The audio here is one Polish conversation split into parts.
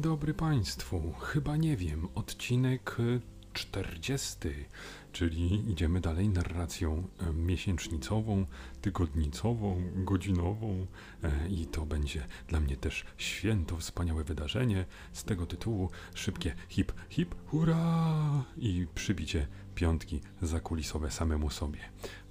Dzień dobry Państwu. Chyba nie wiem, odcinek 40, czyli idziemy dalej narracją e, miesięcznicową, tygodnicową, godzinową e, i to będzie dla mnie też święto, wspaniałe wydarzenie. Z tego tytułu szybkie hip, hip, hurra i przybicie piątki zakulisowe samemu sobie.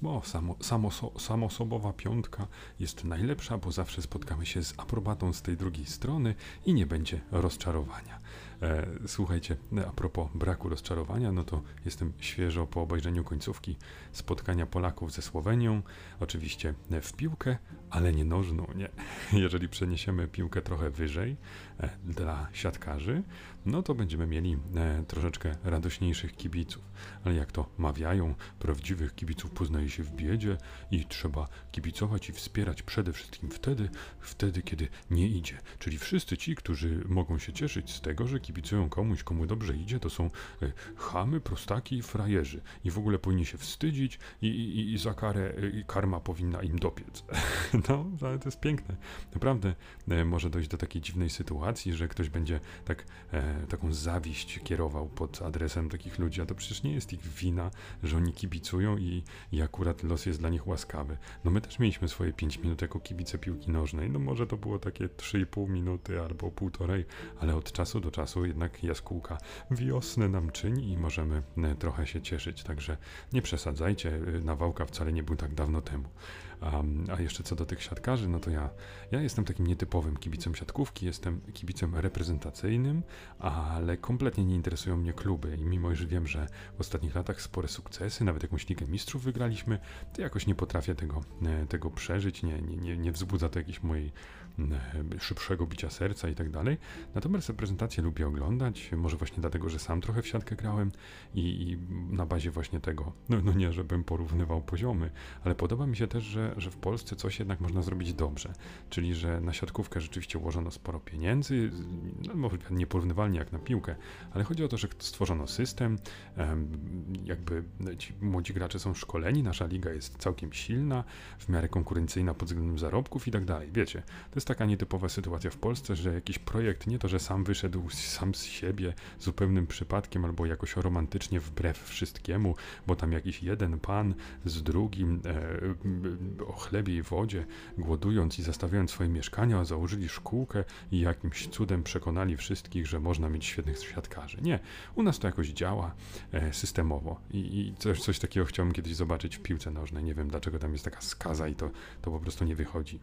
Bo samo, samo, samosobowa piątka jest najlepsza, bo zawsze spotkamy się z aprobatą z tej drugiej strony i nie będzie rozczarowania. E, słuchajcie, a propos braku rozczarowania, no to jestem świeżo po obejrzeniu końcówki spotkania Polaków ze Słowenią. Oczywiście w piłkę, ale nie nożną, nie. Jeżeli przeniesiemy piłkę trochę wyżej e, dla siatkarzy, no to będziemy mieli e, troszeczkę radośniejszych kibiców. Ale jak to mawiają, prawdziwych kibiców poznaje się w biedzie i trzeba kibicować i wspierać przede wszystkim wtedy, wtedy, kiedy nie idzie. Czyli wszyscy ci, którzy mogą się cieszyć z tego, że kibicują komuś, komu dobrze idzie, to są e, chamy, prostaki i frajerzy. I w ogóle powinni się wstydzić i, i, i za karę i karma powinna im dopiec. no, ale to jest piękne. Naprawdę e, może dojść do takiej dziwnej sytuacji, że ktoś będzie tak, e, taką zawiść kierował pod adresem takich ludzi, a to przecież nie jest ich wina, że oni kibicują i, i akurat los jest dla nich łaskawy. No my też mieliśmy swoje 5 minut jako kibice piłki nożnej, no może to było takie 3,5 minuty albo półtorej, ale od czasu do czasu jednak jaskółka wiosnę nam czyni i możemy e, trochę się cieszyć, także nie przesadzajcie, e, Nawałka wcale nie był tak dawno temu. Um, a jeszcze co do tych siatkarzy, no to ja, ja jestem takim nietypowym kibicem siatkówki, jestem kibicem reprezentacyjnym, ale kompletnie nie interesują mnie kluby i mimo, że wiem, że w ostatnich latach spore sukcesy, nawet jakąś Ligę Mistrzów wygraliśmy, to jakoś nie potrafię tego, e, tego przeżyć, nie, nie, nie, nie wzbudza to jakiejś mojej szybszego bicia serca i tak dalej. Natomiast reprezentację lubię oglądać, może właśnie dlatego, że sam trochę w siatkę grałem i, i na bazie właśnie tego, no, no, nie, żebym porównywał poziomy, ale podoba mi się też, że, że w Polsce coś jednak można zrobić dobrze, czyli że na siatkówkę rzeczywiście ułożono sporo pieniędzy, no, może nieporównywalnie jak na piłkę, ale chodzi o to, że stworzono system, jakby ci młodzi gracze są szkoleni, nasza liga jest całkiem silna, w miarę konkurencyjna pod względem zarobków i tak dalej. Wiecie, to jest taka nietypowa sytuacja w Polsce, że jakiś projekt nie to, że sam wyszedł sam z siebie zupełnym przypadkiem albo jakoś romantycznie wbrew wszystkiemu, bo tam jakiś jeden pan z drugim e, o chlebie i wodzie, głodując i zastawiając swoje mieszkania, założyli szkółkę i jakimś cudem przekonali wszystkich, że można mieć świetnych świadkarzy. Nie, u nas to jakoś działa e, systemowo i, i coś, coś takiego chciałbym kiedyś zobaczyć w piłce nożnej. Nie wiem, dlaczego tam jest taka skaza i to, to po prostu nie wychodzi.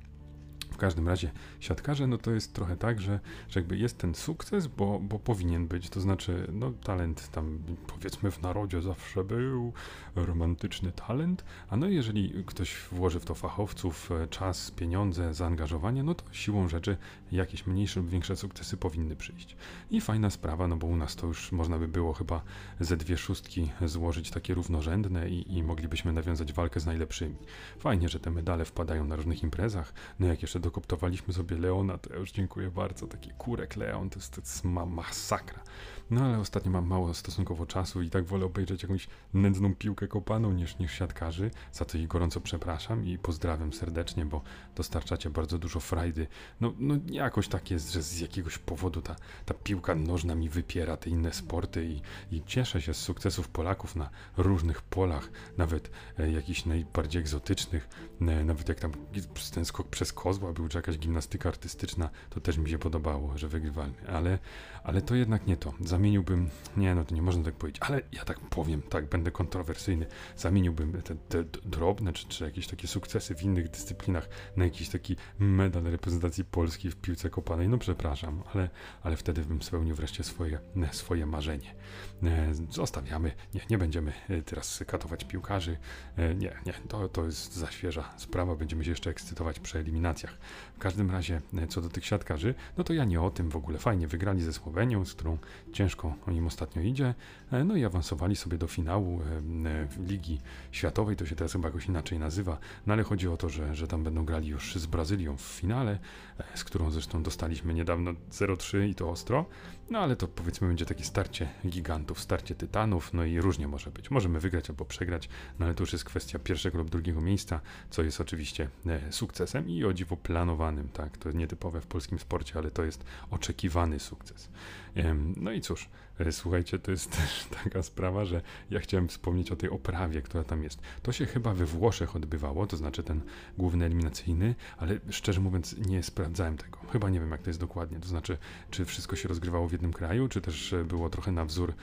W każdym razie siatkarze, no to jest trochę tak, że, że jakby jest ten sukces, bo, bo powinien być, to znaczy, no talent tam powiedzmy w narodzie zawsze był, romantyczny talent, a no jeżeli ktoś włoży w to fachowców, e, czas, pieniądze, zaangażowanie, no to siłą rzeczy jakieś mniejsze lub większe sukcesy powinny przyjść. I fajna sprawa, no bo u nas to już można by było chyba ze dwie szóstki złożyć takie równorzędne i, i moglibyśmy nawiązać walkę z najlepszymi. Fajnie, że te medale wpadają na różnych imprezach, no jak jeszcze dokoptowaliśmy sobie Leona, to ja już dziękuję bardzo. Taki kurek Leon to jest, to jest ma masakra. No ale ostatnio mam mało stosunkowo czasu i tak wolę obejrzeć jakąś nędzną piłkę kopaną niż, niż siatkarzy. Za to ich gorąco przepraszam i pozdrawiam serdecznie, bo dostarczacie bardzo dużo frajdy. No, no jakoś tak jest, że z jakiegoś powodu ta, ta piłka nożna mi wypiera te inne sporty i, i cieszę się z sukcesów Polaków na różnych polach, nawet e, jakichś najbardziej egzotycznych, e, nawet jak tam ten skok przez kozła był, czy jakaś gimnastyka artystyczna, to też mi się podobało, że wygrywalny, ale, ale to jednak nie to. Zamieniłbym, nie no to nie można tak powiedzieć, ale ja tak powiem, tak, będę kontrowersyjny, zamieniłbym te, te drobne, czy, czy jakieś takie sukcesy w innych dyscyplinach na jakiś taki medal reprezentacji Polski w piłce kopanej, no przepraszam, ale, ale wtedy bym spełnił wreszcie swoje, swoje marzenie. E, zostawiamy, nie, nie będziemy e, teraz katować piłkarzy, e, nie, nie, to, to jest za świeża sprawa, będziemy się jeszcze ekscytować przy eliminacjach. W każdym razie, e, co do tych siatkarzy, no to ja nie o tym w ogóle. Fajnie wygrali ze Słowenią, z którą ciężko o nim ostatnio idzie. E, no i awansowali sobie do finału e, Ligi Światowej, to się teraz chyba jakoś inaczej nazywa. No ale chodzi o to, że, że tam będą grali już z Brazylią w finale, z którą zresztą dostaliśmy niedawno 0-3 i to ostro. No ale to powiedzmy będzie takie starcie gigantów, starcie tytanów, no i różnie może być. Możemy wygrać albo przegrać, no ale to już jest kwestia pierwszego lub drugiego miejsca, co jest oczywiście e, sukcesem i o dziwo planowanym, tak, to nietypowe w polskim sporcie, ale to jest oczekiwany sukces. No i cóż, e, słuchajcie, to jest też taka sprawa, że ja chciałem wspomnieć o tej oprawie, która tam jest. To się chyba we Włoszech odbywało, to znaczy ten główny eliminacyjny, ale szczerze mówiąc nie sprawdzałem tego. Chyba nie wiem, jak to jest dokładnie. To znaczy, czy wszystko się rozgrywało w jednym kraju, czy też e, było trochę na wzór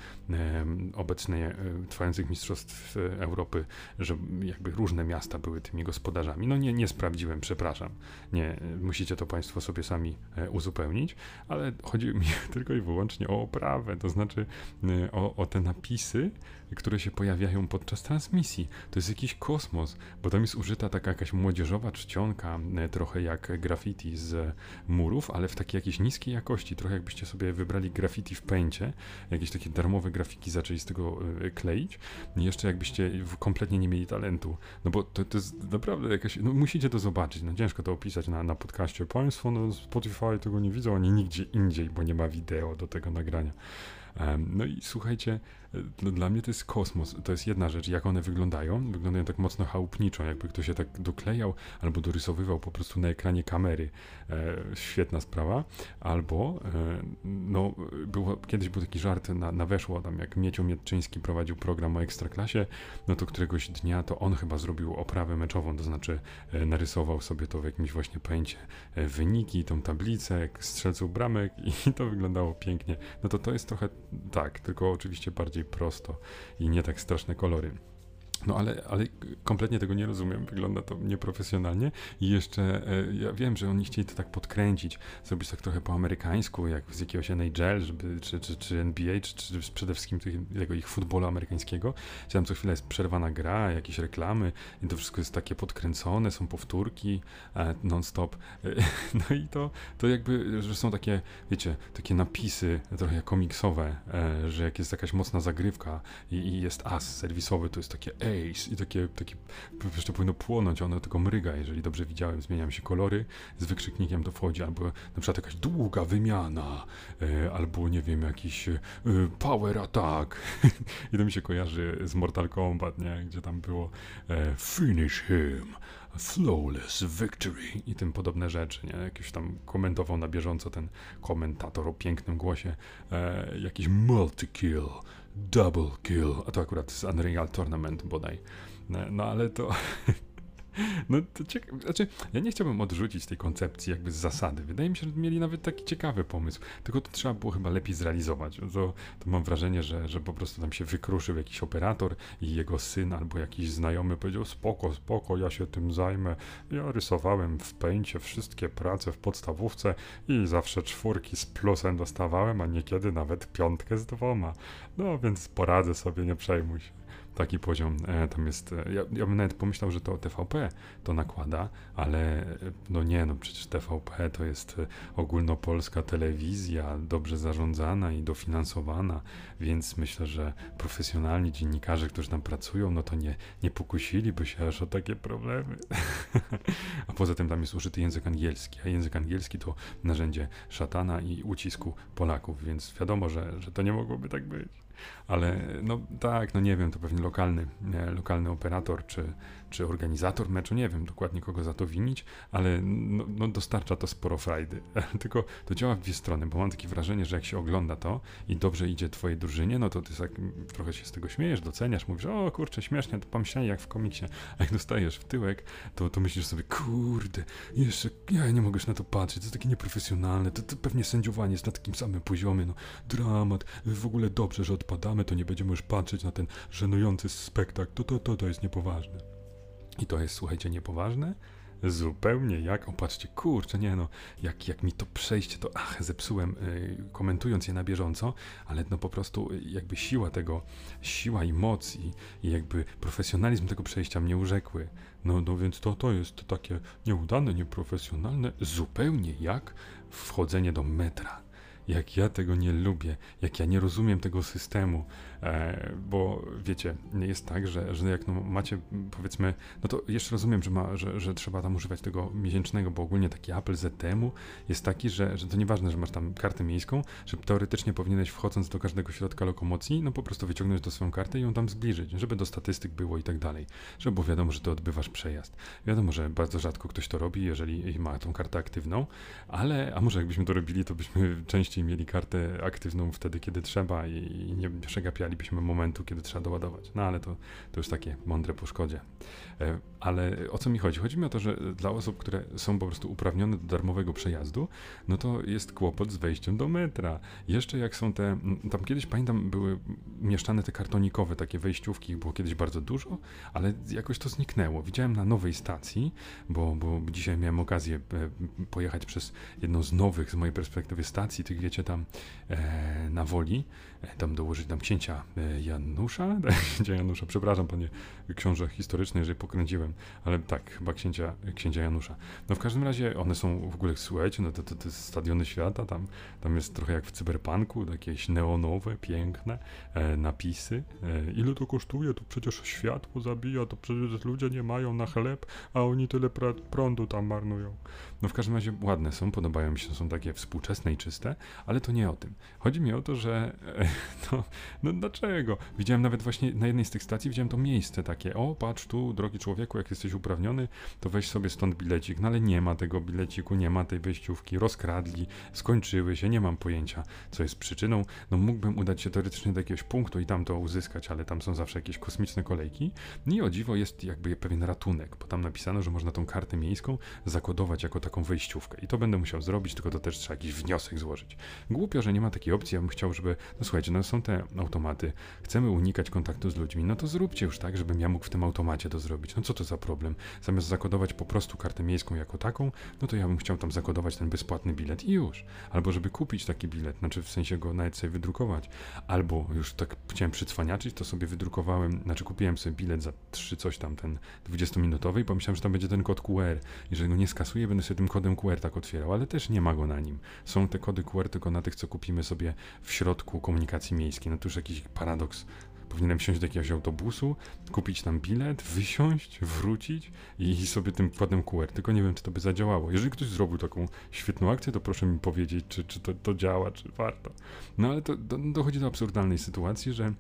obecnie e, trwających mistrzostw Europy, że jakby różne miasta były tymi gospodarzami. No nie, nie sprawdziłem, przepraszam. Nie, musicie to Państwo sobie sami uzupełnić, ale chodzi mi tylko i wyłącznie o oprawę, to znaczy e, o, o te napisy, które się pojawiają podczas transmisji. To jest jakiś kosmos, bo tam jest użyta taka jakaś młodzieżowa czcionka, e, trochę jak graffiti z murów, ale w takiej jakiejś niskiej jakości, trochę jakbyście sobie wybrali graffiti w pęcie, jakieś takie darmowe grafiki zaczęli z tego e, kleić, jeszcze jakbyście kompletnie nie mieli talentu, no bo to, to jest naprawdę jakaś, no musicie to zobaczyć, no ciężko to opisać na, na podcaście, państwo no Spotify tego nie widzą, ani nigdzie indziej, bo nie ma wideo do tego nagrania. No i słuchajcie, dla mnie to jest kosmos. To jest jedna rzecz, jak one wyglądają. Wyglądają tak mocno chałupniczo, jakby ktoś się tak doklejał albo dorysowywał po prostu na ekranie kamery. E, świetna sprawa. Albo, e, no, było, kiedyś był taki żart na, na Weszło, tam jak Mieciu Mietczyński prowadził program o Ekstraklasie, no to któregoś dnia to on chyba zrobił oprawę meczową, to znaczy e, narysował sobie to w jakimś właśnie pęcie e, wyniki, tą tablicę strzelców bramek i to wyglądało pięknie. No to to jest trochę tak, tylko oczywiście bardziej bardziej prosto i nie tak straszne kolory. No ale, ale kompletnie tego nie rozumiem, wygląda to nieprofesjonalnie. I jeszcze e, ja wiem, że oni chcieli to tak podkręcić, zrobić tak trochę po amerykańsku, jak z jakiegoś NHL, żeby, czy, czy, czy NBA, czy, czy przede wszystkim tego ich futbolu amerykańskiego, gdzie tam co chwilę jest przerwana gra, jakieś reklamy i to wszystko jest takie podkręcone, są powtórki e, non-stop. E, no i to, to jakby, że są takie, wiecie, takie napisy trochę komiksowe, że jak jest jakaś mocna zagrywka i, i jest as serwisowy, to jest takie Ace i takie, takie jeszcze powinno płonąć, ono tylko mryga, jeżeli dobrze widziałem, zmieniają się kolory, z wykrzyknikiem to wchodzi, albo na przykład jakaś długa wymiana, e, albo nie wiem, jakiś e, power attack i to mi się kojarzy z Mortal Kombat, nie? gdzie tam było e, finish him, flawless victory i tym podobne rzeczy, nie? Jakiś tam komentował na bieżąco ten komentator o pięknym głosie, jakiś multi-kill, double kill, a to akurat z Unreal Tournament bodaj. No, no ale to No to ciekawe, znaczy ja nie chciałbym odrzucić tej koncepcji jakby z zasady. Wydaje mi się, że mieli nawet taki ciekawy pomysł, tylko to trzeba było chyba lepiej zrealizować. To, to mam wrażenie, że, że po prostu tam się wykruszył jakiś operator i jego syn albo jakiś znajomy powiedział spoko, spoko, ja się tym zajmę. Ja rysowałem w pęcie wszystkie prace w podstawówce i zawsze czwórki z plusem dostawałem, a niekiedy nawet piątkę z dwoma. No więc poradzę sobie, nie przejmuj się taki poziom e, tam jest. E, ja, ja bym nawet pomyślał, że to TVP to nakłada, ale e, no nie, no przecież TVP to jest ogólnopolska telewizja, dobrze zarządzana i dofinansowana, więc myślę, że profesjonalni dziennikarze, którzy tam pracują, no to nie, nie pokusiliby się aż o takie problemy. a poza tym tam jest użyty język angielski, a język angielski to narzędzie szatana i ucisku Polaków, więc wiadomo, że, że to nie mogłoby tak być. Ale no tak, no nie wiem, to pewnie lokalny, nie, lokalny operator czy, czy organizator meczu, nie wiem dokładnie kogo za to winić, ale no, no dostarcza to sporo frajdy. Tylko to działa w dwie strony, bo mam takie wrażenie, że jak się ogląda to i dobrze idzie twojej drużynie, no to ty tak trochę się z tego śmiejesz, doceniasz, mówisz, o kurczę, śmiesznie, to pomyślałem jak w komiksie. A jak dostajesz w tyłek, to, to myślisz sobie, kurde, jeszcze ja nie mogę już na to patrzeć, to takie nieprofesjonalne, to, to pewnie sędziowanie jest na takim samym poziomie, no dramat, w ogóle dobrze, że odpadamy, to nie będziemy już patrzeć na ten żenujący spektakl, to, to, to, to jest niepoważne. I to jest, słuchajcie, niepoważne? Zupełnie jak, opatrzcie, kurczę, nie no, jak, jak mi to przejście, to ach, zepsułem, yy, komentując je na bieżąco, ale no po prostu y, jakby siła tego, siła i moc i, i jakby profesjonalizm tego przejścia mnie urzekły. No, no więc to, to jest takie nieudane, nieprofesjonalne, zupełnie jak wchodzenie do metra jak ja tego nie lubię, jak ja nie rozumiem tego systemu, bo wiecie, jest tak, że, że jak no macie, powiedzmy, no to jeszcze rozumiem, że, ma, że, że trzeba tam używać tego miesięcznego, bo ogólnie taki Apple ZTM-u jest taki, że, że to nieważne, że masz tam kartę miejską, że teoretycznie powinieneś wchodząc do każdego środka lokomocji, no po prostu wyciągnąć do swoją kartę i ją tam zbliżyć, żeby do statystyk było i tak dalej, żeby było wiadomo, że to odbywasz przejazd. Wiadomo, że bardzo rzadko ktoś to robi, jeżeli ma tą kartę aktywną, ale, a może jakbyśmy to robili, to byśmy częściej mieli kartę aktywną wtedy, kiedy trzeba i nie przegapialibyśmy momentu, kiedy trzeba doładować. No ale to, to już takie mądre po szkodzie. E, ale o co mi chodzi? Chodzi mi o to, że dla osób, które są po prostu uprawnione do darmowego przejazdu, no to jest kłopot z wejściem do metra. Jeszcze jak są te, tam kiedyś pamiętam, były mieszczane te kartonikowe takie wejściówki, było kiedyś bardzo dużo, ale jakoś to zniknęło. Widziałem na nowej stacji, bo, bo dzisiaj miałem okazję e, pojechać przez jedną z nowych, z mojej perspektywy, stacji, tych wiecie, tam e, na Woli, e, tam dołożyć tam księcia e, Janusza, księcia Janusza, przepraszam panie książę historyczny, jeżeli pokręciłem, ale tak, chyba księcia, księcia Janusza. No w każdym razie one są w ogóle, słuchajcie, no to, to, to stadiony świata, tam, tam jest trochę jak w cyberpunku, jakieś neonowe, piękne e, napisy. E, ile to kosztuje? To przecież światło zabija, to przecież ludzie nie mają na chleb, a oni tyle prądu tam marnują. No w każdym razie ładne są, podobają mi się, są takie współczesne i czyste, ale to nie o tym. Chodzi mi o to, że e, no, no dlaczego? Widziałem nawet właśnie na jednej z tych stacji, widziałem to miejsce takie, o patrz tu, drogi człowieku, jak jesteś uprawniony, to weź sobie stąd bilecik, no ale nie ma tego bileciku, nie ma tej wejściówki, rozkradli, skończyły się, nie mam pojęcia, co jest przyczyną. No mógłbym udać się teoretycznie do jakiegoś punktu i tam to uzyskać, ale tam są zawsze jakieś kosmiczne kolejki. No i o dziwo jest jakby pewien ratunek, bo tam napisano, że można tą kartę miejską zakodować jako taką wejściówkę i to będę musiał zrobić, tylko to też trzeba jakiś wniosek złożyć. Głupio, że nie ma takiej opcji, ja bym chciał, żeby, no słuchajcie, no są te automaty, chcemy unikać kontaktu z ludźmi, no to zróbcie już tak, żebym ja mógł w tym automacie to zrobić. No co to za problem? Zamiast zakodować po prostu kartę miejską jako taką, no to ja bym chciał tam zakodować ten bezpłatny bilet i już. Albo żeby kupić taki bilet, znaczy w sensie go nawet sobie wydrukować. Albo już tak chciałem przycwaniaczyć, to sobie wydrukowałem, znaczy kupiłem sobie bilet za trzy coś tam, ten 20-minutowy i pomyślałem, że tam będzie ten kod QR. Jeżeli go nie skasuję, będę sobie tym kodem QR tak otwierał, ale też nie ma go na nim. Są te kody QR tylko na tych, co kupimy sobie w środku komunikacji miejskiej. No to już jakiś paradoks powinienem wsiąść do jakiegoś autobusu, kupić tam bilet, wysiąść, wrócić i sobie tym kodem QR. Tylko nie wiem, czy to by zadziałało. Jeżeli ktoś zrobił taką świetną akcję, to proszę mi powiedzieć, czy, czy to, to działa, czy warto. No ale to, to dochodzi do absurdalnej sytuacji, że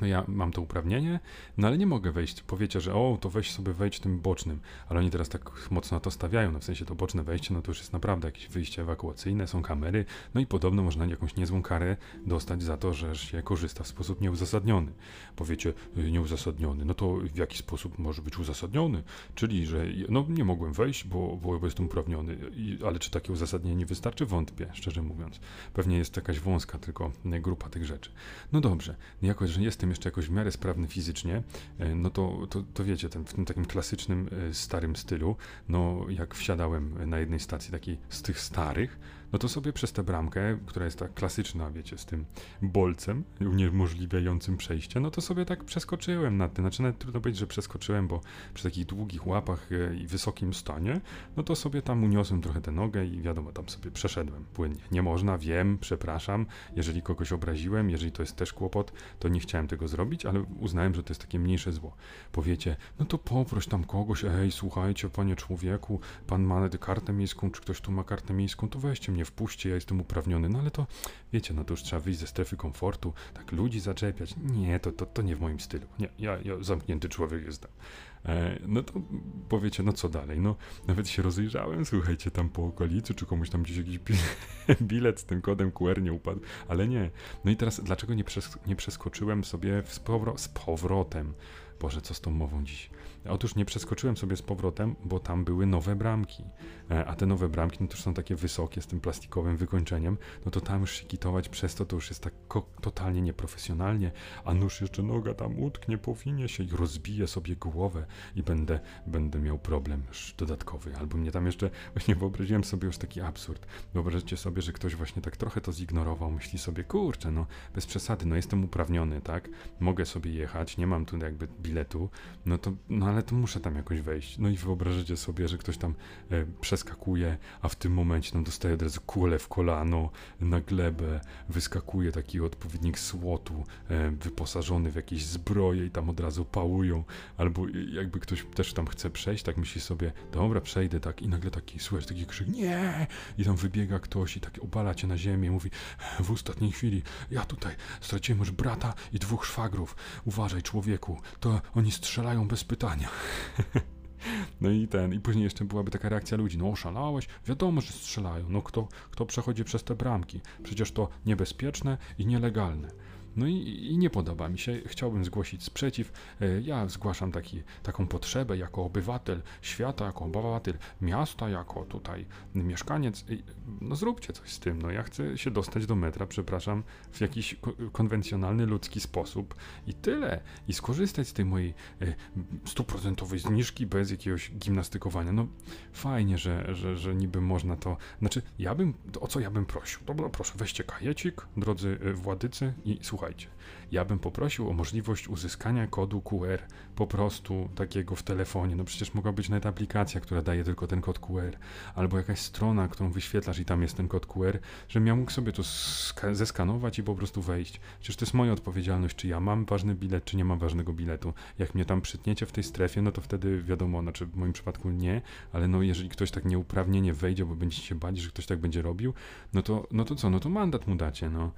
no ja mam to uprawnienie, no ale nie mogę wejść. Powiecie, że o, to weź sobie wejść tym bocznym, ale oni teraz tak mocno to stawiają, no w sensie to boczne wejście, no to już jest naprawdę jakieś wyjście ewakuacyjne, są kamery, no i podobno można jakąś niezłą karę dostać za to, że się korzysta w sposób nieuzasadniony. Powiecie, y, nieuzasadniony, no to w jaki sposób może być uzasadniony? Czyli, że no nie mogłem wejść, bo, bo jestem uprawniony, I, ale czy takie uzasadnienie wystarczy? Wątpię, szczerze mówiąc. Pewnie jest jakaś wąska tylko grupa tych rzeczy. No dobrze, jako że jestem jeszcze jakoś w miarę sprawny fizycznie, e, no to, to, to wiecie, ten, w tym takim klasycznym, e, starym stylu, no jak wsiadałem na jednej stacji takiej z tych starych, no to sobie przez tę bramkę, która jest tak klasyczna, wiecie, z tym bolcem uniemożliwiającym przejście, no to sobie tak przeskoczyłem na tym. Znaczy nawet trudno powiedzieć, że przeskoczyłem, bo przy takich długich łapach e, i wysokim stanie, no to sobie tam uniosłem trochę tę nogę i wiadomo, tam sobie przeszedłem płynnie. Nie można, wiem, przepraszam, jeżeli kogoś obraziłem, jeżeli to jest też kłopot, to nie chciałem tego zrobić, ale uznałem, że to jest takie mniejsze zło. Powiecie, no to poproś tam kogoś, ej, słuchajcie, panie człowieku, pan ma kartę miejską, czy ktoś tu ma kartę miejską, to weźcie mnie mnie wpuśćcie, ja jestem uprawniony. No ale to, wiecie, no to już trzeba wyjść ze strefy komfortu, tak ludzi zaczepiać. Nie, to, to, to nie w moim stylu. Nie, ja, ja zamknięty człowiek jestem. E, no to powiecie, no co dalej? No nawet się rozejrzałem, słuchajcie, tam po okolicy, czy komuś tam gdzieś jakiś bilet z tym kodem QR nie upadł, ale nie. No i teraz, dlaczego nie, przes nie przeskoczyłem sobie z, powro z powrotem? Boże, co z tą mową dziś? Otóż nie przeskoczyłem sobie z powrotem, bo tam były nowe bramki. E, a te nowe bramki, no to już są takie wysokie, z tym plastikowym wykończeniem, no to tam już się kitować przez to, to już jest tak totalnie nieprofesjonalnie, a nóż jeszcze noga tam utknie, powinie się i rozbije sobie głowę i będę, będę miał problem już dodatkowy. Albo mnie tam jeszcze, właśnie wyobraziłem sobie już taki absurd. Wyobraźcie sobie, że ktoś właśnie tak trochę to zignorował, myśli sobie, kurczę, no bez przesady, no jestem uprawniony, tak? Mogę sobie jechać, nie mam tu jakby biletu, no to, no ale to muszę tam jakoś wejść. No i wyobrażacie sobie, że ktoś tam e, przeskakuje, a w tym momencie no, dostaje od razu kulę w kolano, na glebę, wyskakuje taki odpowiednik słotu, e, wyposażony w jakieś zbroje i tam od razu pałują, albo jakby ktoś też tam chce przejść, tak myśli sobie, dobra, przejdę, tak, i nagle taki, słychać taki krzyk, nie! I tam wybiega ktoś i tak obala cię na ziemię, mówi, w ostatniej chwili, ja tutaj straciłem już brata i dwóch szwagrów, uważaj człowieku, to oni strzelają bez No i ten, i później jeszcze byłaby taka reakcja ludzi, no oszalałeś, wiadomo, że strzelają, no kto, kto przechodzi przez te bramki, przecież to niebezpieczne i nielegalne. No i, i, nie podoba mi się, chciałbym zgłosić sprzeciw. E, ja zgłaszam taki, taką potrzebę jako obywatel świata, jako obywatel miasta, jako tutaj mieszkaniec. No zróbcie coś z tym. No ja chcę się dostać do metra, przepraszam, w jakiś konwencjonalny, ludzki sposób i tyle. I skorzystać z tej mojej e, stuprocentowej zniżki bez jakiegoś gimnastykowania. No fajnie, że, że, że niby można to. Znaczy, ja bym, o co ja bym prosił? Dobra, proszę, weźcie kajecik, drodzy e, władycy i słuchajcie słuchajcie, ja bym poprosił o możliwość uzyskania kodu QR po prostu takiego w telefonie. No przecież mogła być nawet aplikacja, która daje tylko ten kod QR, albo jakaś strona, którą wyświetlasz i tam jest ten kod QR, że ja mógł sobie to zeskanować i po prostu wejść. Przecież to jest moja odpowiedzialność, czy ja mam ważny bilet, czy nie mam ważnego biletu. Jak mnie tam przytniecie w tej strefie, no to wtedy wiadomo, znaczy w moim przypadku nie, ale no jeżeli ktoś tak nieuprawnienie wejdzie, bo będziecie się bać, że ktoś tak będzie robił, no to, no to co, no to mandat mu dacie, no.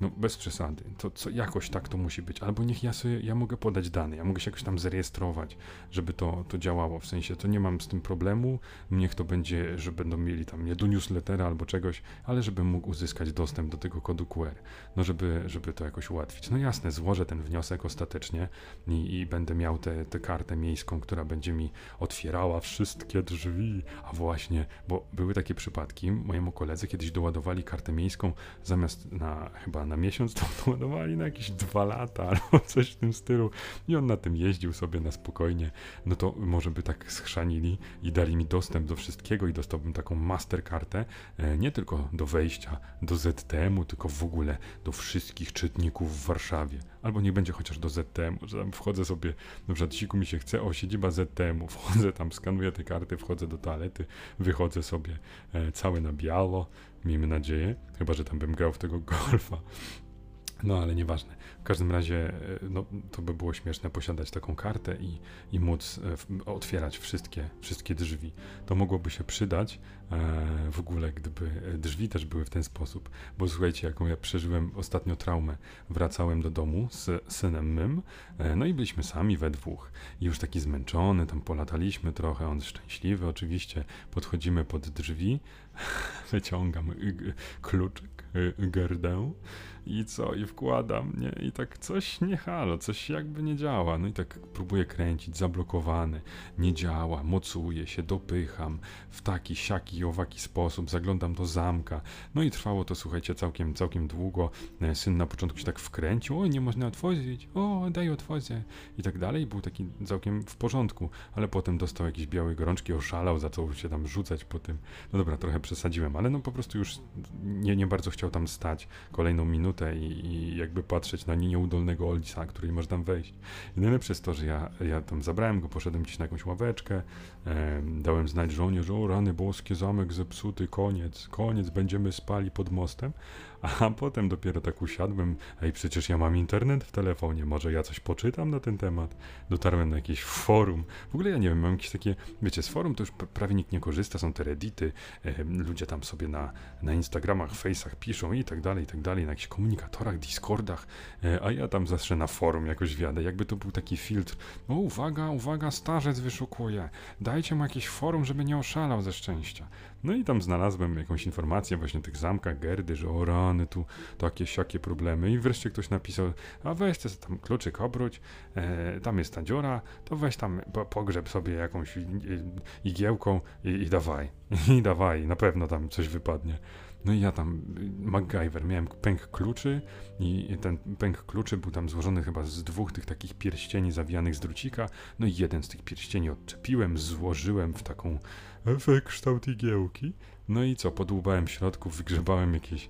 No bez przesady, to co, jakoś tak to musi być. Albo niech ja sobie, ja mogę podać dane, ja mogę się jakoś tam zarejestrować, żeby to, to działało. W sensie to nie mam z tym problemu, niech to będzie, że będą mieli tam nie do newslettera albo czegoś, ale żebym mógł uzyskać dostęp do tego kodu QR, no żeby, żeby to jakoś ułatwić. No jasne, złożę ten wniosek ostatecznie i, i będę miał tę kartę miejską, która będzie mi otwierała wszystkie drzwi. A właśnie, bo były takie przypadki, mojemu koledze kiedyś doładowali kartę miejską zamiast na chyba na miesiąc, to ładowali na jakieś dwa lata albo coś w tym stylu. I on na tym jeździł sobie na spokojnie, no to może by tak schrzanili i dali mi dostęp do wszystkiego i dostałbym taką masterkartę, e, nie tylko do wejścia do ZTM-u, tylko w ogóle do wszystkich czytników w Warszawie. Albo nie będzie chociaż do ZTM-u, że tam wchodzę sobie, na przykład siku mi się chce, o siedziba ZTM-u, wchodzę tam, skanuję te karty, wchodzę do toalety, wychodzę sobie e, cały na biało, miejmy nadzieję, chyba że tam bym grał w tego golfa. No ale nieważne. W każdym razie e, no, to by było śmieszne posiadać taką kartę i, i móc e, otwierać wszystkie, wszystkie drzwi. To mogłoby się przydać e, w ogóle, gdyby drzwi też były w ten sposób. Bo słuchajcie, jaką ja przeżyłem ostatnio traumę. Wracałem do domu z synem mym, e, no i byliśmy sami we dwóch. I już taki zmęczony, tam polataliśmy trochę, on szczęśliwy oczywiście. Podchodzimy pod drzwi, wyciągam kluczyk, gerdę i co, i wkładam, nie? I tak coś nie halo, coś jakby nie działa. No i tak próbuję kręcić, zablokowany, nie działa, mocuję się, dopycham w taki, siaki, owaki sposób, zaglądam do zamka. No i trwało to, słuchajcie, całkiem, całkiem długo. E, syn na początku się tak wkręcił, o, nie można otworzyć, o, daj otworzę i tak dalej. Był taki całkiem w porządku, ale potem dostał jakieś białe gorączki, oszalał, zaczął się tam rzucać po tym. No dobra, trochę przesadziłem, ale no po prostu już nie, nie bardzo chciał tam stać kolejną minutę i, i jakby patrzeć na nieudolnego Olisa, który może tam wejść. I najlepsze jest to, że ja, ja tam zabrałem go, poszedłem gdzieś na jakąś ławeczkę, e, dałem znać żonie, że o rany boskie, zamek zepsuty, koniec, koniec, będziemy spali pod mostem, a potem dopiero tak usiadłem, ej, przecież ja mam internet w telefonie, może ja coś poczytam na ten temat. Dotarłem na jakieś forum. W ogóle ja nie wiem, mam jakieś takie, wiecie, z forum to już prawie nikt nie korzysta, są te reddity, e, ludzie tam sobie na, na Instagramach, Face'ach piszą i tak dalej, i tak dalej, na jakichś komunikatorach, Discordach, e, a ja tam zawsze na forum jakoś wiadę, jakby to był taki filtr. O, uwaga, uwaga, starzec wyszukuje, dajcie mu jakieś forum, żeby nie oszalał ze szczęścia. No i tam znalazłem jakąś informację właśnie o tych zamkach Gerdy, że o rany, tu takie, siakie problemy. I wreszcie ktoś napisał, a weź te tam kluczyk obróć, e, tam jest ta dziura, to weź tam pogrzeb sobie jakąś igiełką i, i dawaj. I dawaj, na pewno tam coś wypadnie. No i ja tam, MacGyver, miałem pęk kluczy i ten pęk kluczy był tam złożony chyba z dwóch tych takich pierścieni zawijanych z drucika. No i jeden z tych pierścieni odczepiłem, złożyłem w taką w kształt igiełki. No i co, podłubałem w środku, wygrzebałem jakieś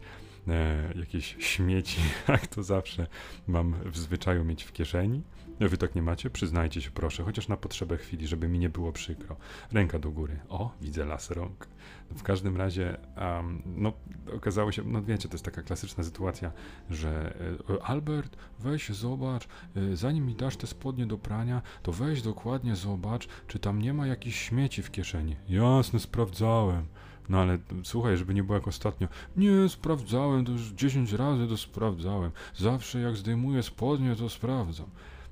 jakieś śmieci, jak to zawsze mam w zwyczaju mieć w kieszeni. Wy tak nie macie? Przyznajcie się proszę, chociaż na potrzebę chwili, żeby mi nie było przykro. Ręka do góry. O, widzę las rąk. W każdym razie, um, no, okazało się, no wiecie, to jest taka klasyczna sytuacja, że e, Albert, weź zobacz, e, zanim mi dasz te spodnie do prania, to weź dokładnie zobacz, czy tam nie ma jakichś śmieci w kieszeni. Jasne, sprawdzałem. No ale słuchaj, żeby nie było jak ostatnio. Nie, sprawdzałem, to już 10 razy to sprawdzałem. Zawsze jak zdejmuję spodnie, to sprawdzam.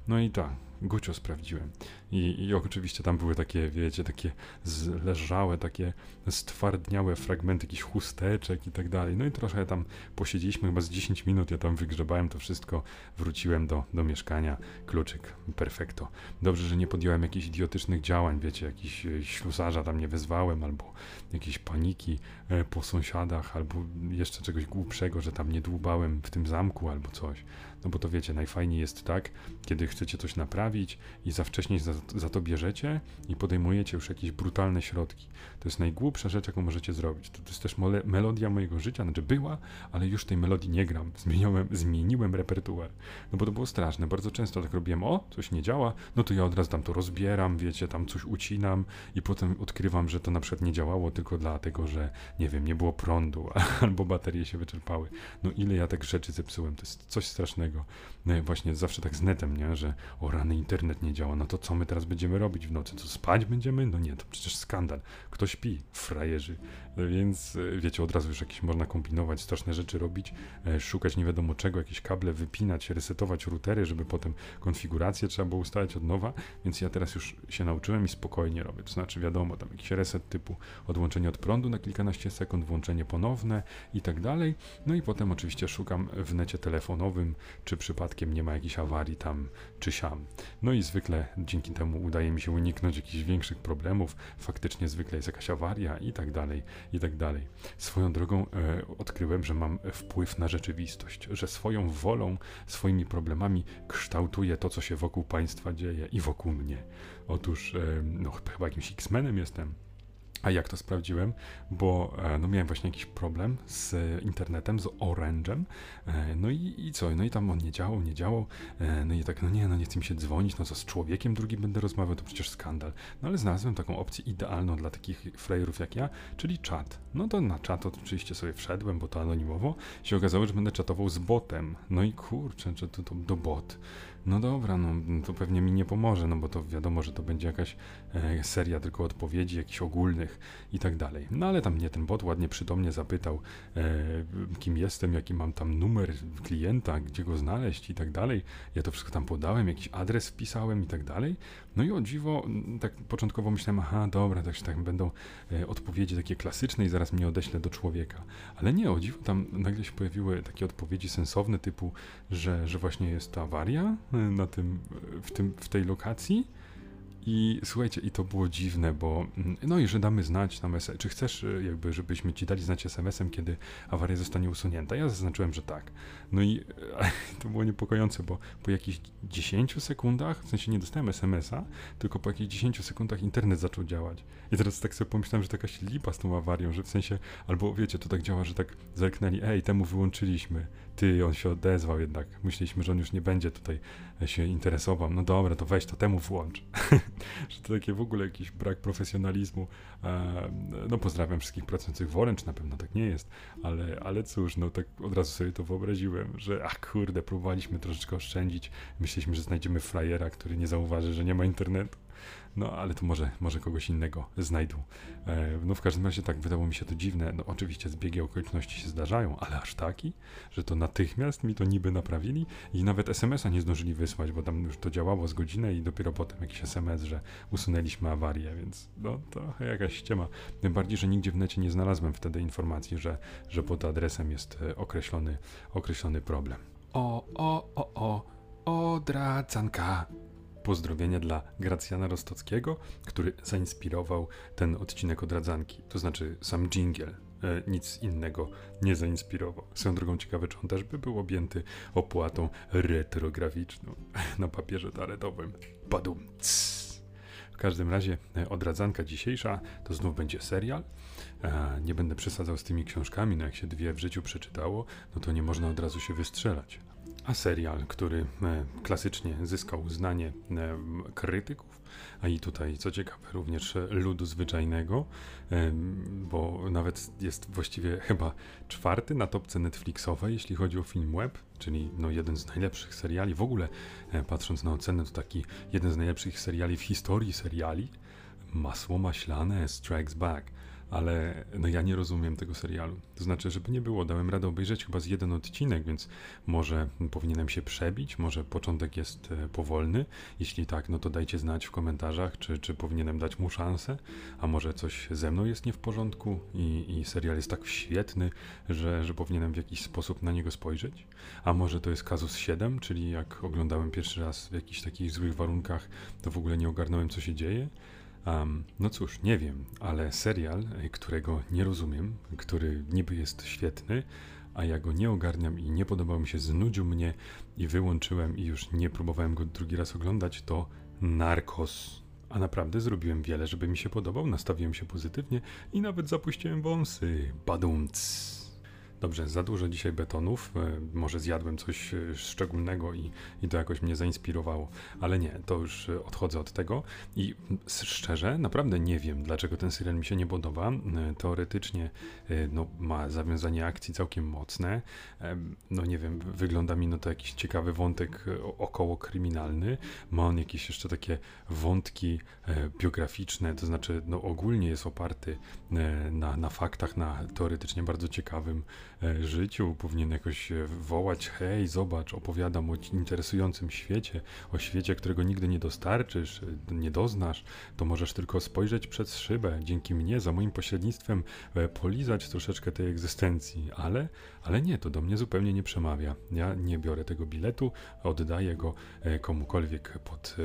No i tak, Gucio sprawdziłem. I, I oczywiście tam były takie, wiecie, takie zleżałe, takie stwardniałe fragmenty jakichś chusteczek i tak dalej. No i trochę tam posiedzieliśmy, chyba z 10 minut, ja tam wygrzebałem to wszystko, wróciłem do, do mieszkania, kluczyk, perfekto. Dobrze, że nie podjąłem jakichś idiotycznych działań, wiecie, jakiś e, ślusarza tam nie wezwałem, albo jakiejś paniki e, po sąsiadach, albo jeszcze czegoś głupszego, że tam nie dłubałem w tym zamku, albo coś. No bo to wiecie, najfajniej jest tak, kiedy chcecie coś naprawić i za wcześnie za, za to bierzecie i podejmujecie już jakieś brutalne środki. To jest najgłupsza rzecz, jaką możecie zrobić. To, to jest też mole, melodia mojego życia, znaczy była, ale już tej melodii nie gram. Zmieniłem, zmieniłem repertuar. No bo to było straszne. Bardzo często tak robiłem, o, coś nie działa, no to ja od razu tam to rozbieram, wiecie, tam coś ucinam i potem odkrywam, że to na przykład nie działało tylko dlatego, że nie wiem, nie było prądu albo baterie się wyczerpały. No ile ja tak rzeczy zepsułem, to jest coś strasznego. No właśnie zawsze tak z netem, nie, że o rany internet nie działa, no to co my teraz będziemy robić w nocy? Co spać będziemy? No nie, to przecież skandal. Kto śpi? Frajerzy. Więc e, wiecie, od razu już jakieś można kombinować, straszne rzeczy robić, e, szukać nie wiadomo czego, jakieś kable wypinać, resetować routery, żeby potem konfigurację trzeba było ustalić od nowa, więc ja teraz już się nauczyłem i spokojnie robię. To znaczy wiadomo, tam jakiś reset typu odłączenie od prądu na kilkanaście sekund, włączenie ponowne i tak dalej. No i potem oczywiście szukam w necie telefonowym, czy przypadkiem nie ma jakiejś awarii tam czy siam. No i zwykle dzięki temu udaje mi się uniknąć jakichś większych problemów, faktycznie zwykle jest jakaś awaria i tak dalej i tak dalej. Swoją drogą e, odkryłem, że mam wpływ na rzeczywistość, że swoją wolą, swoimi problemami kształtuję to, co się wokół państwa dzieje i wokół mnie. Otóż, e, no chyba jakimś X-Menem jestem. A jak to sprawdziłem? Bo e, no, miałem właśnie jakiś problem z internetem, z Orange'em. E, no i, i co? No i tam on nie działał, nie działał. E, no i tak, no nie, no nie chcę mi się dzwonić, no co z człowiekiem drugim będę rozmawiał, to przecież skandal. No ale znalazłem taką opcję idealną dla takich frajerów jak ja, czyli czat. No to na czat oczywiście sobie wszedłem, bo to anonimowo. Się okazało, że będę czatował z botem. No i kurczę, że to, to, to bot no dobra, no to pewnie mi nie pomoże, no bo to wiadomo, że to będzie jakaś e, seria tylko odpowiedzi, jakichś ogólnych i tak dalej. No ale tam mnie ten bot ładnie przytomnie zapytał, e, kim jestem, jaki mam tam numer klienta, gdzie go znaleźć i tak dalej. Ja to wszystko tam podałem, jakiś adres wpisałem i tak dalej. No i o dziwo, tak początkowo myślałem, aha, dobra, tak, tak będą e, odpowiedzi takie klasyczne i zaraz mnie odeślę do człowieka. Ale nie, o dziwo, tam nagle się pojawiły takie odpowiedzi sensowne typu, że, że właśnie jest to awaria, na tym, w, tym, w tej lokacji i słuchajcie, i to było dziwne, bo mm, no i że damy znać nam, czy chcesz e, jakby, żebyśmy ci dali znać SMS-em, kiedy awaria zostanie usunięta. Ja zaznaczyłem, że tak. No i to było niepokojące, bo po jakichś 10 sekundach, w sensie nie dostałem SMS-a, tylko po jakichś 10 sekundach internet zaczął działać. I teraz tak sobie pomyślałem, że to jakaś lipa z tą awarią, że w sensie, albo wiecie, to tak działa, że tak zerknęli, ej, temu wyłączyliśmy, ty, on się odezwał jednak. Myśleliśmy, że on już nie będzie tutaj e, się interesował. No dobra, to weź to temu włącz. że to takie w ogóle jakiś brak profesjonalizmu. E, no pozdrawiam wszystkich pracujących w Orange, na pewno tak nie jest, ale, ale cóż, no tak od razu sobie to wyobraziłem, że ach kurde, próbowaliśmy troszeczkę oszczędzić. Myśleliśmy, że znajdziemy frajera, który nie zauważy, że nie ma internetu. No, ale to może, może kogoś innego znajdą. E, no, w każdym razie tak wydało mi się to dziwne. No, oczywiście zbiegi okoliczności się zdarzają, ale aż taki, że to natychmiast mi to niby naprawili i nawet SMS-a nie zdążyli wysłać, bo tam już to działało z godzinę i dopiero potem jakiś SMS, że usunęliśmy awarię, więc no, to jakaś ściema. Tym bardziej, że nigdzie w necie nie znalazłem wtedy informacji, że, że pod adresem jest e, określony, określony problem. O, o, o, o, odradzanka. Pozdrowienia dla Gracjana Rostockiego, który zainspirował ten odcinek odradzanki, to znaczy sam jingle. Nic innego nie zainspirował. Swoją drogą ciekawe, czy on też by był objęty opłatą retrograficzną na papierze toaletowym. Badum. każdym razie e, odradzanka dzisiejsza to znów będzie serial. E, nie będę przesadzał z tymi książkami, no jak się dwie w życiu przeczytało, no to nie można od razu się wystrzelać. Serial, który e, klasycznie zyskał uznanie e, krytyków, a i tutaj, co ciekawe, również ludu zwyczajnego, e, bo nawet jest właściwie chyba czwarty na topce Netflixowej, jeśli chodzi o film web, czyli no jeden z najlepszych seriali. W ogóle, e, patrząc na ocenę, to taki jeden z najlepszych seriali w historii seriali. Masło maślane Strikes Back ale no ja nie rozumiem tego serialu. To znaczy, żeby nie było, dałem radę obejrzeć chyba z jeden odcinek, więc może powinienem się przebić, może początek jest e, powolny. Jeśli tak, no to dajcie znać w komentarzach, czy, czy powinienem dać mu szansę, a może coś ze mną jest nie w porządku i, i serial jest tak świetny, że, że powinienem w jakiś sposób na niego spojrzeć. A może to jest Kazus 7, czyli jak oglądałem pierwszy raz w jakichś takich złych warunkach, to w ogóle nie ogarnąłem, co się dzieje. Um, no cóż, nie wiem, ale serial, e, którego nie rozumiem, który niby jest świetny, a ja go nie ogarniam i nie podobał mi się, znudził mnie i wyłączyłem i już nie próbowałem go drugi raz oglądać, to Narcos. A naprawdę zrobiłem wiele, żeby mi się podobał, nastawiłem się pozytywnie i nawet zapuściłem wąsy. Badumc. Dobrze, za dużo dzisiaj betonów. E, może zjadłem coś e, szczególnego i, i to jakoś mnie zainspirowało, ale nie, to już e, odchodzę od tego. I szczerze, naprawdę nie wiem, dlaczego ten serial mi się nie podoba. Teoretycznie no, ma zawiązanie akcji całkiem mocne. No nie wiem, wygląda mi no to jakiś ciekawy wątek około kryminalny. Ma on jakieś jeszcze takie wątki biograficzne, to znaczy no ogólnie jest oparty na, na faktach, na teoretycznie bardzo ciekawym życiu, powinien jakoś wołać: hej, zobacz, opowiadam o interesującym świecie, o świecie, którego nigdy nie dostarczysz, e, nie doznasz, to możesz tylko spojrzeć przez szybę, dzięki mnie, za moim pośrednictwem, e, polizać troszeczkę tej egzystencji, ale, ale nie, to do mnie zupełnie nie przemawia. Ja nie biorę tego biletu, oddaję go komukolwiek pod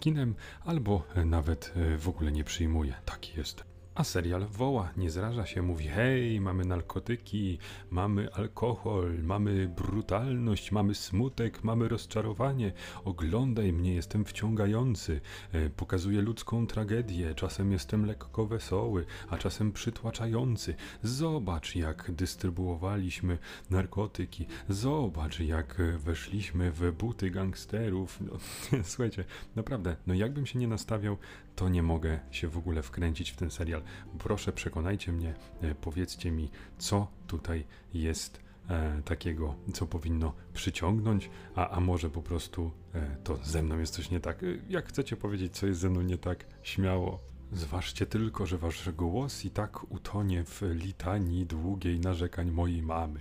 kinem, albo nawet w ogóle nie przyjmuję. Taki jest. A serial woła, nie zraża się, mówi: Hej, mamy narkotyki, mamy alkohol, mamy brutalność, mamy smutek, mamy rozczarowanie. Oglądaj mnie, jestem wciągający. E, pokazuję ludzką tragedię, czasem jestem lekko wesoły, a czasem przytłaczający. Zobacz, jak dystrybuowaliśmy narkotyki, zobacz, jak weszliśmy w buty gangsterów. No, słuchajcie, naprawdę, no jakbym się nie nastawiał, to nie mogę się w ogóle wkręcić w ten serial. Proszę, przekonajcie mnie, e, powiedzcie mi, co tutaj jest e, takiego, co powinno przyciągnąć, a, a może po prostu e, to ze mną jest coś nie tak. E, jak chcecie powiedzieć, co jest ze mną nie tak, śmiało. Zważcie tylko, że wasz głos i tak utonie w litanii długiej narzekań mojej mamy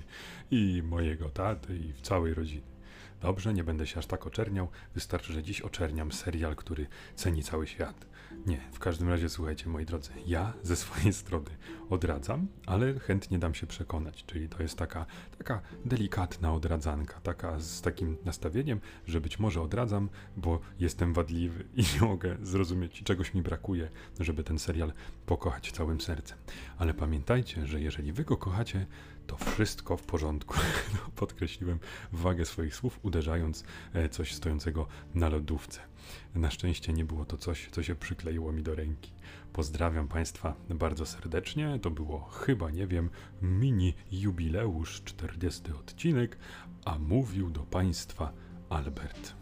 i mojego taty i w całej rodziny. Dobrze, nie będę się aż tak oczerniał. Wystarczy, że dziś oczerniam serial, który ceni cały świat. Nie, w każdym razie słuchajcie, moi drodzy, ja ze swojej strony odradzam, ale chętnie dam się przekonać. Czyli to jest taka, taka delikatna odradzanka, taka z takim nastawieniem, że być może odradzam, bo jestem wadliwy i nie mogę zrozumieć, czegoś mi brakuje, żeby ten serial pokochać całym sercem. Ale pamiętajcie, że jeżeli wy go kochacie, to wszystko w porządku. No, podkreśliłem wagę swoich słów, uderzając e, coś stojącego na lodówce. Na szczęście nie było to coś, co się przykleiło mi do ręki. Pozdrawiam Państwa bardzo serdecznie. To było chyba, nie wiem, mini jubileusz, 40 odcinek, a mówił do Państwa Albert.